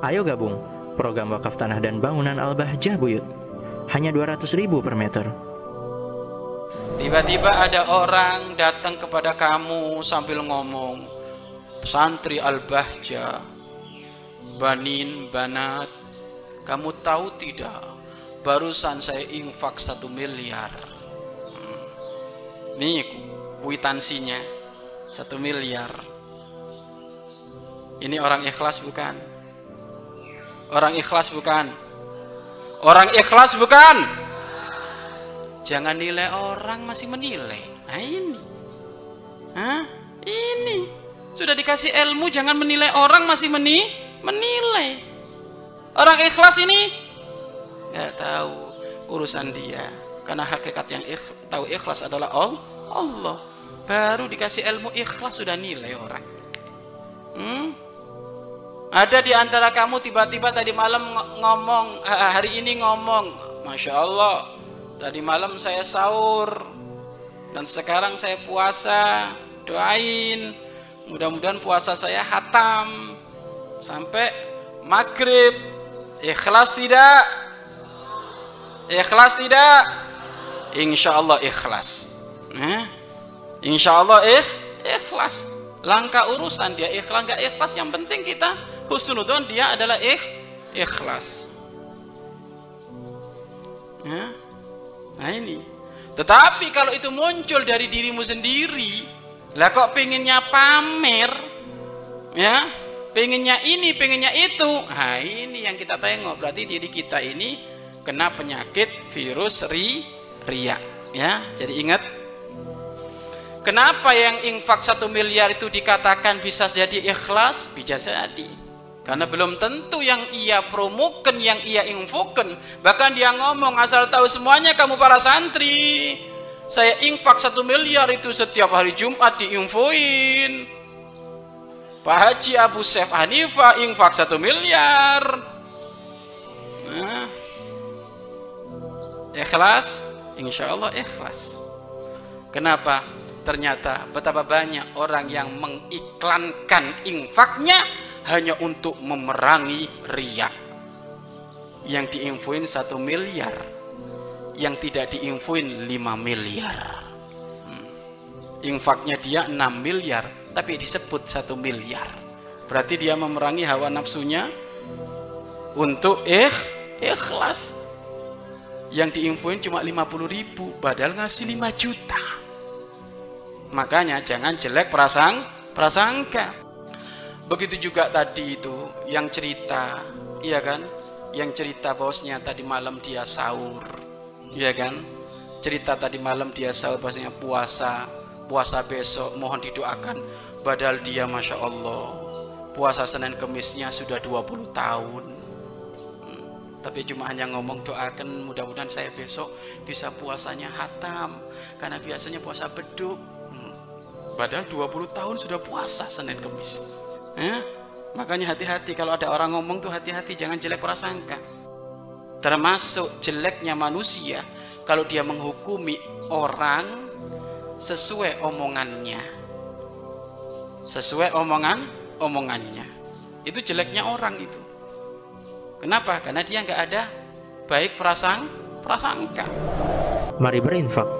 Ayo gabung program wakaf tanah dan bangunan Al-Bahjah Buyut. Hanya 200 ribu per meter. Tiba-tiba ada orang datang kepada kamu sambil ngomong, santri Al-Bahjah, banin, banat, kamu tahu tidak, barusan saya infak satu miliar. Hmm. Nih kuitansinya, satu miliar. Ini orang ikhlas bukan? Orang ikhlas bukan? Orang ikhlas bukan? Jangan nilai orang masih menilai. Nah ini. Hah? Ini. Sudah dikasih ilmu jangan menilai orang masih meni menilai. Orang ikhlas ini nggak tahu urusan dia. Karena hakikat yang ikh, tahu ikhlas adalah Allah. Baru dikasih ilmu ikhlas sudah nilai orang. Hmm? Ada di antara kamu tiba-tiba tadi malam ngomong, hari ini ngomong, Masya Allah, tadi malam saya sahur, dan sekarang saya puasa, doain, mudah-mudahan puasa saya hatam, sampai maghrib, ikhlas tidak? Ikhlas tidak? Insya Allah ikhlas. Eh? Insya Allah ikh, ikhlas. Langkah urusan dia ikhlas nggak ikhlas yang penting kita husnudon dia adalah ikh, ikhlas. Ya? Nah ini. Tetapi kalau itu muncul dari dirimu sendiri, lah kok pengennya pamer, ya, pengennya ini, pengennya itu, nah ini yang kita tengok. Berarti diri kita ini kena penyakit virus ri, ria, ya. Jadi ingat Kenapa yang infak satu miliar itu dikatakan bisa jadi ikhlas? Bisa jadi. Karena belum tentu yang ia promokan, yang ia infokan. Bahkan dia ngomong, asal tahu semuanya kamu para santri. Saya infak satu miliar itu setiap hari Jumat diinfoin. Pak Haji Abu Sef Hanifah infak satu miliar. Nah, ikhlas? Insya Allah ikhlas. Kenapa? Ternyata betapa banyak orang yang mengiklankan infaknya hanya untuk memerangi riak. Yang diinfoin satu miliar yang tidak diinfoin 5 miliar. Hmm. infaknya dia 6 miliar tapi disebut satu miliar. Berarti dia memerangi hawa nafsunya untuk ikh, ikhlas. Yang diinfoin cuma 50 ribu padahal ngasih 5 juta Makanya jangan jelek prasang prasangka. Begitu juga tadi itu yang cerita, iya kan? Yang cerita bosnya tadi malam dia sahur, iya kan? Cerita tadi malam dia sahur bosnya puasa, puasa besok mohon didoakan. Padahal dia masya Allah puasa Senin Kemisnya sudah 20 tahun hmm, tapi cuma hanya ngomong doakan mudah-mudahan saya besok bisa puasanya hatam karena biasanya puasa beduk Padahal 20 tahun sudah puasa Senin Kemis. Ya? Makanya hati-hati kalau ada orang ngomong tuh hati-hati jangan jelek prasangka. Termasuk jeleknya manusia kalau dia menghukumi orang sesuai omongannya. Sesuai omongan omongannya. Itu jeleknya orang itu. Kenapa? Karena dia nggak ada baik prasang prasangka. Mari berinfak